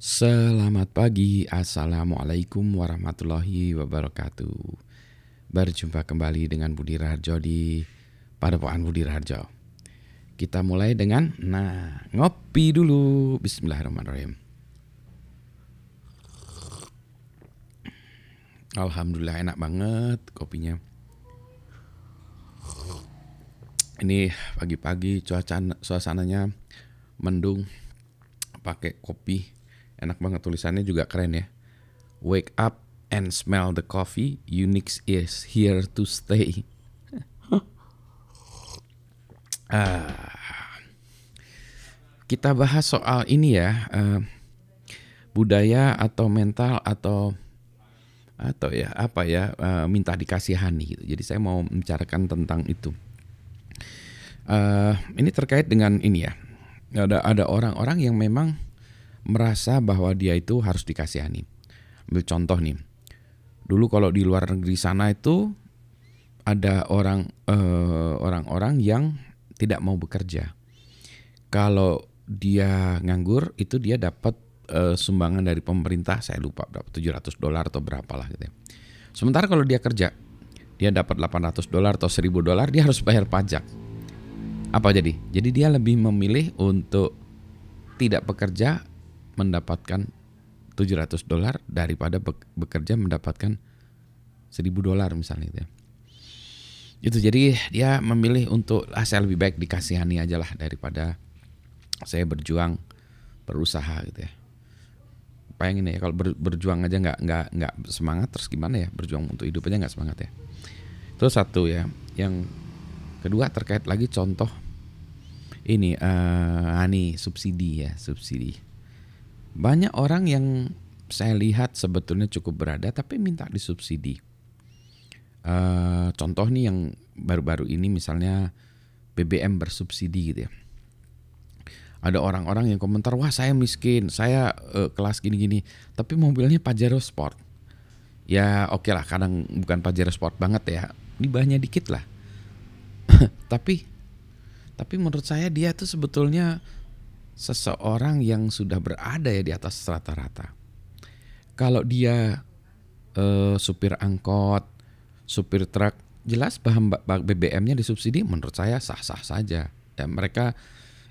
Selamat pagi, Assalamualaikum warahmatullahi wabarakatuh. Berjumpa kembali dengan Budi Raharjo di Padepokan Budi Raharjo. Kita mulai dengan, nah ngopi dulu. Bismillahirrahmanirrahim. Alhamdulillah enak banget kopinya. Ini pagi-pagi cuaca suasananya mendung. Pakai kopi Enak banget tulisannya juga keren ya. Wake up and smell the coffee. Unix is here to stay. ah. Kita bahas soal ini ya. Uh, budaya atau mental atau atau ya apa ya uh, minta dikasihani gitu. Jadi saya mau membicarakan tentang itu. Uh, ini terkait dengan ini ya. Ada ada orang-orang yang memang merasa bahwa dia itu harus dikasihani. Ambil contoh nih. Dulu kalau di luar negeri sana itu ada orang uh, orang-orang yang tidak mau bekerja. Kalau dia nganggur itu dia dapat uh, sumbangan dari pemerintah, saya lupa berapa 700 dolar atau berapa lah gitu ya. Sementara kalau dia kerja, dia dapat 800 dolar atau 1000 dolar, dia harus bayar pajak. Apa jadi? Jadi dia lebih memilih untuk tidak bekerja mendapatkan 700 dolar daripada bekerja mendapatkan 1000 dolar misalnya itu ya. Itu jadi dia memilih untuk ah, saya lebih baik dikasihani aja lah daripada saya berjuang berusaha gitu ya. Bayangin ya kalau ber, berjuang aja nggak nggak nggak semangat terus gimana ya berjuang untuk hidup aja nggak semangat ya. Itu satu ya. Yang kedua terkait lagi contoh ini uh, ani subsidi ya subsidi banyak orang yang saya lihat sebetulnya cukup berada tapi minta disubsidi. Uh, contoh nih yang baru-baru ini misalnya BBM bersubsidi gitu ya. Ada orang-orang yang komentar, wah saya miskin, saya uh, kelas gini-gini, tapi mobilnya Pajero Sport. Ya oke okay lah, kadang bukan Pajero Sport banget ya, ini bahannya dikit lah. tapi tapi menurut saya dia tuh sebetulnya seseorang yang sudah berada ya di atas rata-rata. Kalau dia uh, supir angkot, supir truk, jelas bahan BBM-nya disubsidi menurut saya sah-sah saja. Ya, mereka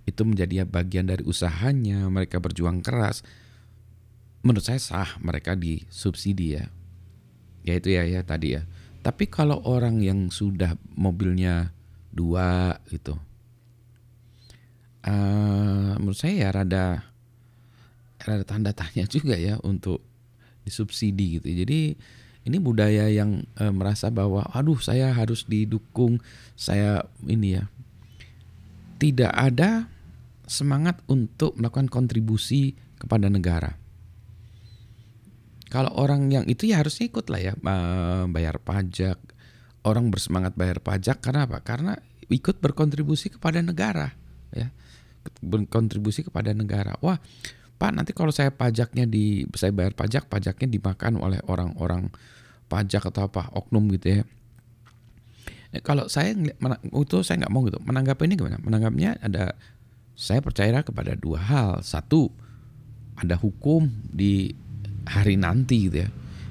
itu menjadi bagian dari usahanya, mereka berjuang keras. Menurut saya sah mereka disubsidi ya. Ya itu ya ya tadi ya. Tapi kalau orang yang sudah mobilnya dua gitu, uh, menurut saya ya rada rada tanda tanya juga ya untuk disubsidi gitu. Jadi ini budaya yang uh, merasa bahwa aduh saya harus didukung, saya ini ya. Tidak ada semangat untuk melakukan kontribusi kepada negara. Kalau orang yang itu ya harusnya ikut lah ya bayar pajak. Orang bersemangat bayar pajak karena apa? Karena ikut berkontribusi kepada negara, ya berkontribusi kepada negara. Wah, Pak, nanti kalau saya pajaknya di saya bayar pajak, pajaknya dimakan oleh orang-orang pajak atau apa oknum gitu ya. Nah, kalau saya itu saya nggak mau gitu. Menanggapi ini gimana? Menanggapnya ada saya percaya kepada dua hal. Satu, ada hukum di hari nanti gitu ya.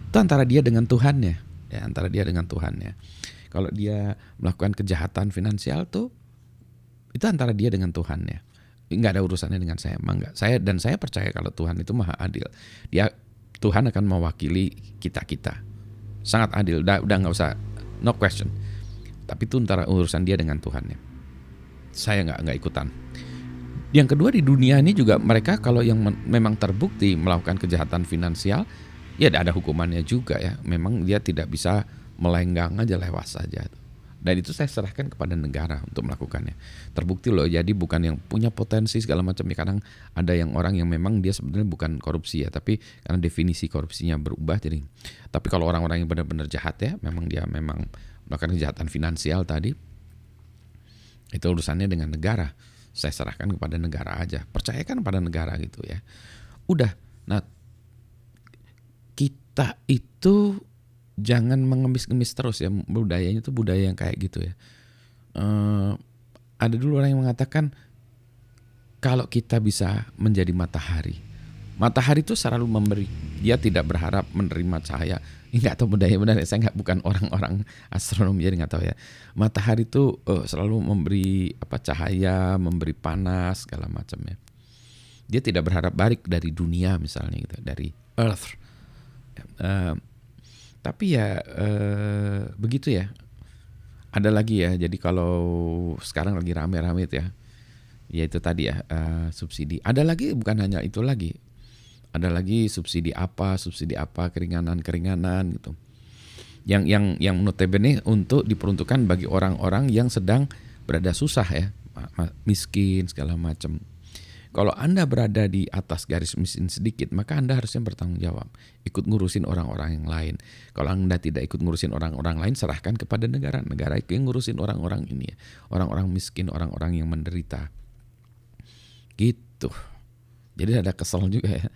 Itu antara dia dengan Tuhannya, ya antara dia dengan Tuhannya. Kalau dia melakukan kejahatan finansial tuh itu antara dia dengan Tuhannya nggak ada urusannya dengan saya emang nggak. Saya dan saya percaya kalau Tuhan itu maha adil. Dia Tuhan akan mewakili kita kita. Sangat adil udah udah nggak usah no question. Tapi itu antara urusan dia dengan Tuhannya. Saya nggak nggak ikutan. Yang kedua di dunia ini juga mereka kalau yang memang terbukti melakukan kejahatan finansial ya ada hukumannya juga ya. Memang dia tidak bisa melenggang aja lewat saja dan itu saya serahkan kepada negara untuk melakukannya. Terbukti loh, jadi bukan yang punya potensi segala macam ya. Kadang ada yang orang yang memang dia sebenarnya bukan korupsi ya, tapi karena definisi korupsinya berubah jadi. Tapi kalau orang-orang yang benar-benar jahat ya, memang dia memang melakukan kejahatan finansial tadi, itu urusannya dengan negara. Saya serahkan kepada negara aja. Percayakan pada negara gitu ya. Udah. Nah, kita itu jangan mengemis-ngemis terus ya budayanya itu budaya yang kayak gitu ya. Uh, ada dulu orang yang mengatakan kalau kita bisa menjadi matahari, Matahari itu selalu memberi. Dia tidak berharap menerima cahaya. Enggak tahu budaya benar. Saya nggak bukan orang-orang astronomi jadi nggak tahu ya. Matahari itu uh, selalu memberi apa cahaya, memberi panas segala macam ya. Dia tidak berharap balik dari dunia misalnya gitu, dari Earth. Uh, tapi ya uh, begitu ya. Ada lagi ya. Jadi kalau sekarang lagi rame-rame ya, ya itu tadi ya uh, subsidi. Ada lagi bukan hanya itu lagi ada lagi subsidi apa, subsidi apa, keringanan-keringanan gitu. Yang yang yang notabene untuk diperuntukkan bagi orang-orang yang sedang berada susah ya, miskin segala macam. Kalau Anda berada di atas garis miskin sedikit, maka Anda harusnya bertanggung jawab, ikut ngurusin orang-orang yang lain. Kalau Anda tidak ikut ngurusin orang-orang lain, serahkan kepada negara. Negara itu yang ngurusin orang-orang ini, orang-orang miskin, orang-orang yang menderita. Gitu. Jadi ada kesel juga ya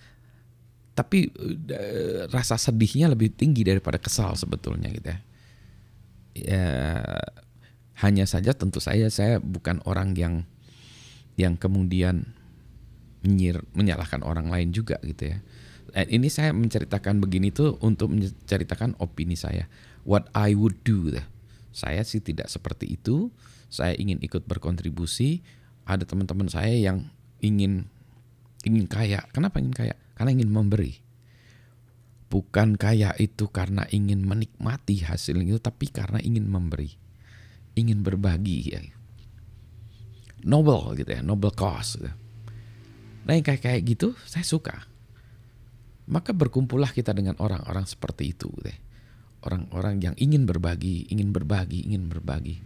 tapi uh, rasa sedihnya lebih tinggi daripada kesal sebetulnya gitu ya. ya hanya saja tentu saya saya bukan orang yang yang kemudian menyir, menyalahkan orang lain juga gitu ya. And ini saya menceritakan begini tuh untuk menceritakan opini saya. What I would do. Saya sih tidak seperti itu. Saya ingin ikut berkontribusi. Ada teman-teman saya yang ingin ingin kaya. Kenapa ingin kaya? karena ingin memberi. Bukan kaya itu karena ingin menikmati hasil itu, tapi karena ingin memberi. Ingin berbagi ya. Noble gitu ya, noble cause. Gitu. Nah yang kayak kayak gitu saya suka. Maka berkumpullah kita dengan orang-orang seperti itu. Ya. Orang-orang yang ingin berbagi, ingin berbagi, ingin berbagi.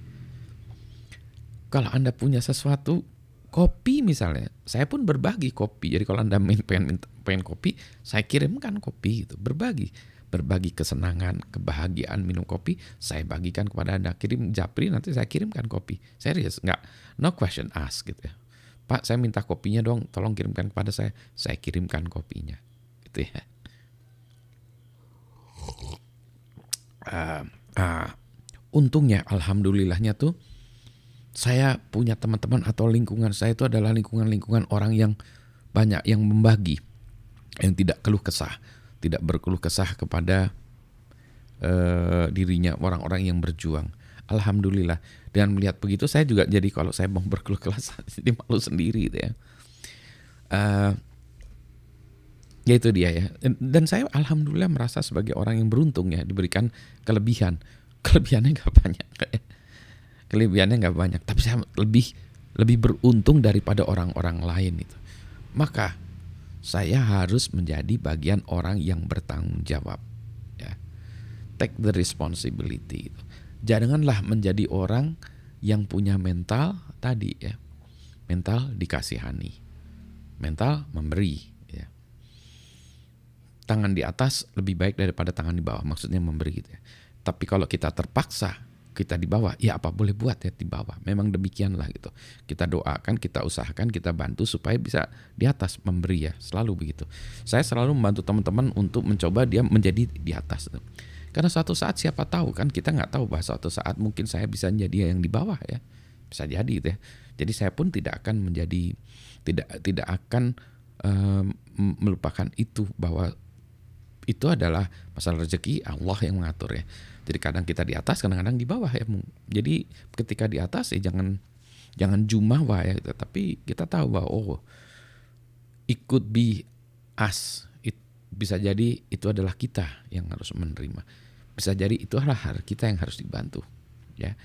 Kalau Anda punya sesuatu, kopi misalnya, saya pun berbagi kopi. Jadi kalau anda main pengen pengen kopi, saya kirimkan kopi itu berbagi, berbagi kesenangan, kebahagiaan minum kopi, saya bagikan kepada anda. Kirim japri nanti saya kirimkan kopi. Serius, nggak no question ask gitu ya. Pak, saya minta kopinya dong, tolong kirimkan kepada saya. Saya kirimkan kopinya, gitu ya. Uh, uh, untungnya, alhamdulillahnya tuh saya punya teman-teman atau lingkungan saya itu adalah lingkungan-lingkungan orang yang banyak yang membagi, yang tidak keluh kesah, tidak berkeluh kesah kepada uh, dirinya orang-orang yang berjuang. Alhamdulillah. Dengan melihat begitu saya juga jadi kalau saya mau berkeluh kesah jadi malu sendiri gitu ya. Uh, ya itu dia ya. Dan saya alhamdulillah merasa sebagai orang yang beruntung ya diberikan kelebihan. Kelebihannya nggak banyak. kelebihannya nggak banyak tapi saya lebih lebih beruntung daripada orang-orang lain itu maka saya harus menjadi bagian orang yang bertanggung jawab ya take the responsibility janganlah menjadi orang yang punya mental tadi ya mental dikasihani mental memberi ya tangan di atas lebih baik daripada tangan di bawah maksudnya memberi gitu ya tapi kalau kita terpaksa kita di bawah, ya apa boleh buat ya di bawah. Memang demikianlah gitu. Kita doakan, kita usahakan, kita bantu supaya bisa di atas memberi ya, selalu begitu. Saya selalu membantu teman-teman untuk mencoba dia menjadi di atas. Karena suatu saat siapa tahu kan kita nggak tahu bahwa suatu saat mungkin saya bisa menjadi yang di bawah ya, bisa jadi gitu ya. Jadi saya pun tidak akan menjadi tidak tidak akan um, melupakan itu bahwa itu adalah masalah rezeki Allah yang mengatur ya. Jadi kadang kita di atas, kadang-kadang di bawah ya. Jadi ketika di atas ya jangan jangan jumawa ya, tapi kita tahu bahwa oh ikut be us. Bisa jadi itu adalah kita yang harus menerima. Bisa jadi itu adalah kita yang harus dibantu. Ya.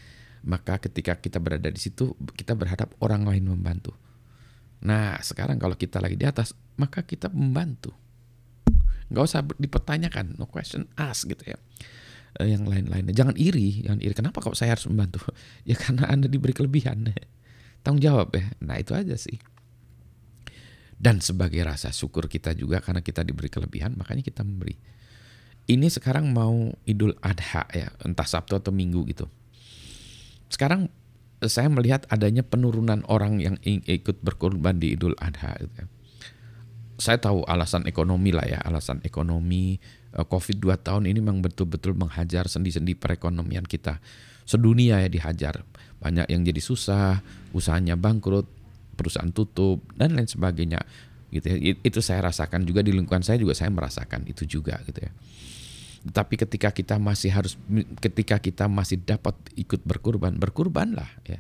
Maka ketika kita berada di situ, kita berharap orang lain membantu. Nah, sekarang kalau kita lagi di atas, maka kita membantu. Gak usah dipertanyakan, no question, ask gitu ya. Eh, yang lain-lainnya. Jangan iri, jangan iri. Kenapa kok saya harus membantu? Ya karena Anda diberi kelebihan. Tanggung jawab ya. Nah itu aja sih. Dan sebagai rasa syukur kita juga karena kita diberi kelebihan, makanya kita memberi. Ini sekarang mau Idul Adha ya, entah Sabtu atau Minggu gitu. Sekarang saya melihat adanya penurunan orang yang ikut berkorban di Idul Adha. Gitu ya. Saya tahu alasan ekonomi lah ya, alasan ekonomi, Eh, COVID 2 tahun ini memang betul-betul menghajar sendi-sendi perekonomian kita. Sedunia ya dihajar. Banyak yang jadi susah, usahanya bangkrut, perusahaan tutup, dan lain sebagainya. gitu ya. Itu saya rasakan juga di lingkungan saya juga saya merasakan itu juga gitu ya. Tapi ketika kita masih harus ketika kita masih dapat ikut berkurban, berkurbanlah ya.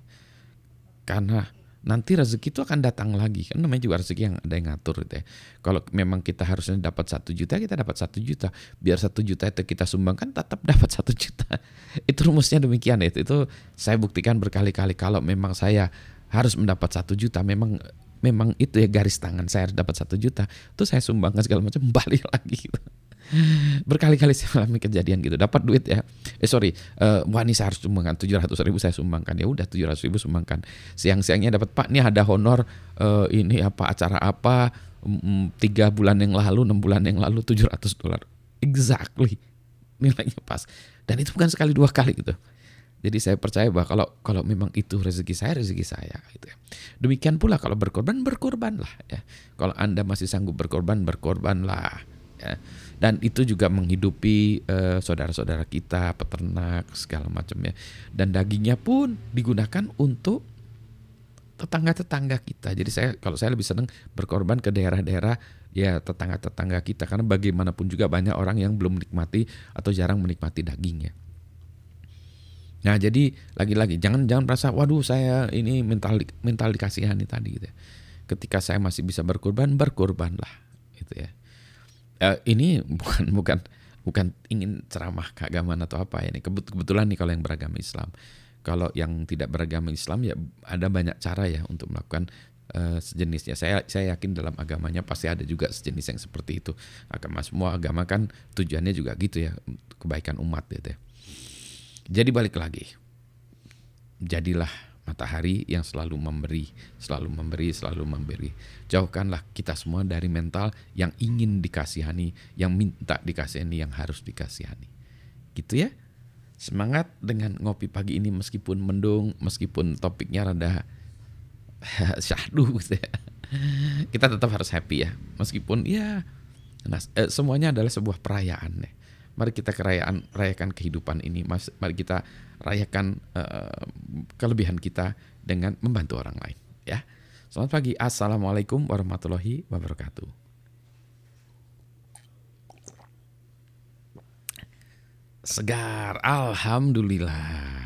Karena nanti rezeki itu akan datang lagi kan namanya juga rezeki yang ada yang ngatur gitu ya. Kalau memang kita harusnya dapat satu juta kita dapat satu juta biar satu juta itu kita sumbangkan tetap dapat satu juta itu rumusnya demikian itu, itu saya buktikan berkali-kali kalau memang saya harus mendapat satu juta memang memang itu ya garis tangan saya harus dapat satu juta terus saya sumbangkan segala macam balik lagi gitu. berkali-kali saya alami kejadian gitu. Dapat duit ya. Eh sorry. Uh, wah ini saya harus sumbangkan. Tujuh ratus ribu saya sumbangkan. Ya udah tujuh ratus ribu sumbangkan. Siang-siangnya dapat pak ini ada honor uh, ini apa acara apa? Um, tiga bulan yang lalu enam bulan yang lalu tujuh ratus dolar. Exactly. Nilainya pas. Dan itu bukan sekali dua kali gitu. Jadi saya percaya bahwa kalau kalau memang itu rezeki saya, rezeki saya gitu ya. Demikian pula kalau berkorban, berkorbanlah ya. Kalau Anda masih sanggup berkorban, berkorbanlah ya. Dan itu juga menghidupi saudara saudara-saudara kita, peternak segala macam ya. Dan dagingnya pun digunakan untuk tetangga-tetangga kita. Jadi saya kalau saya lebih senang berkorban ke daerah-daerah ya tetangga-tetangga kita karena bagaimanapun juga banyak orang yang belum menikmati atau jarang menikmati dagingnya. Nah jadi lagi-lagi jangan jangan merasa waduh saya ini mental mental dikasihani tadi gitu ya. Ketika saya masih bisa berkorban berkorbanlah gitu ya. Uh, ini bukan bukan bukan ingin ceramah keagamaan atau apa ya ini kebetulan nih kalau yang beragama Islam. Kalau yang tidak beragama Islam ya ada banyak cara ya untuk melakukan uh, sejenisnya. Saya saya yakin dalam agamanya pasti ada juga sejenis yang seperti itu. Agama semua agama kan tujuannya juga gitu ya kebaikan umat gitu ya. Jadi balik lagi. Jadilah matahari yang selalu memberi, selalu memberi, selalu memberi. Jauhkanlah kita semua dari mental yang ingin dikasihani, yang minta dikasihani, yang harus dikasihani. Gitu ya. Semangat dengan ngopi pagi ini meskipun mendung, meskipun topiknya rada syahdu gitu ya. Kita tetap harus happy ya. Meskipun ya nah, eh, semuanya adalah sebuah perayaan ya Mari kita kerayaan rayakan kehidupan ini. Mari kita rayakan uh, kelebihan kita dengan membantu orang lain. Ya. Selamat pagi. Assalamualaikum warahmatullahi wabarakatuh. Segar, alhamdulillah.